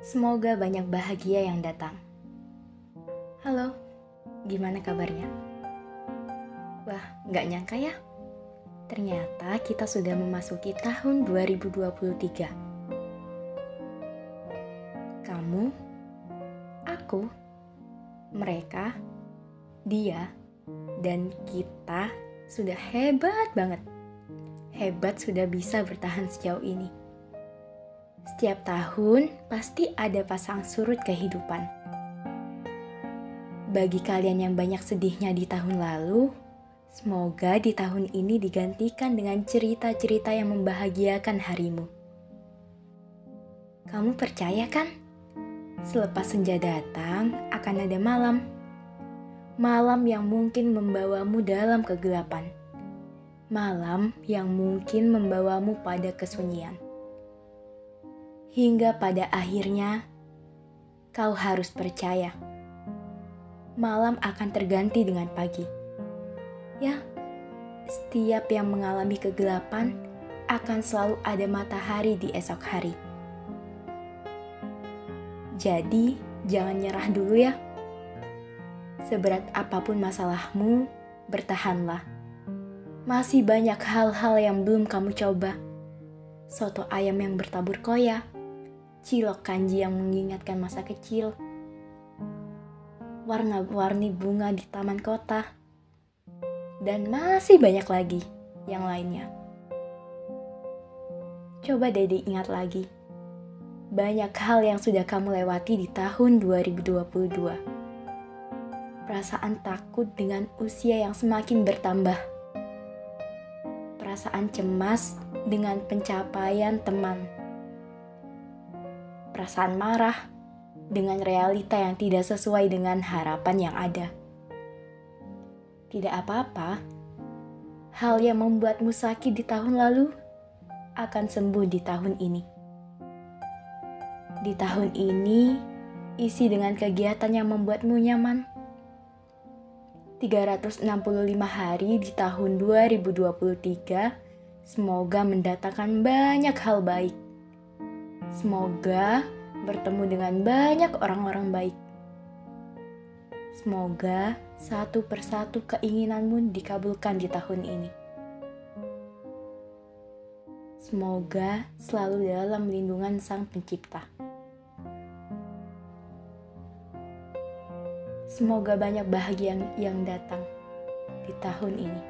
Semoga banyak bahagia yang datang. Halo, gimana kabarnya? Wah, nggak nyangka ya. Ternyata kita sudah memasuki tahun 2023. Kamu, aku, mereka, dia, dan kita sudah hebat banget. Hebat sudah bisa bertahan sejauh ini. Setiap tahun pasti ada pasang surut kehidupan. Bagi kalian yang banyak sedihnya di tahun lalu, semoga di tahun ini digantikan dengan cerita-cerita yang membahagiakan harimu. Kamu percaya kan? Selepas senja datang, akan ada malam. Malam yang mungkin membawamu dalam kegelapan. Malam yang mungkin membawamu pada kesunyian hingga pada akhirnya kau harus percaya. Malam akan terganti dengan pagi. Ya, setiap yang mengalami kegelapan akan selalu ada matahari di esok hari. Jadi, jangan nyerah dulu ya. Seberat apa pun masalahmu, bertahanlah. Masih banyak hal-hal yang belum kamu coba. Soto ayam yang bertabur koya, cilok kanji yang mengingatkan masa kecil, warna-warni bunga di taman kota, dan masih banyak lagi yang lainnya. Coba Dede ingat lagi, banyak hal yang sudah kamu lewati di tahun 2022. Perasaan takut dengan usia yang semakin bertambah. Perasaan cemas dengan pencapaian teman perasaan marah dengan realita yang tidak sesuai dengan harapan yang ada. Tidak apa-apa, hal yang membuatmu sakit di tahun lalu akan sembuh di tahun ini. Di tahun ini, isi dengan kegiatan yang membuatmu nyaman. 365 hari di tahun 2023 semoga mendatangkan banyak hal baik Semoga bertemu dengan banyak orang-orang baik. Semoga satu persatu keinginanmu dikabulkan di tahun ini. Semoga selalu dalam lindungan Sang Pencipta. Semoga banyak bahagia yang datang di tahun ini.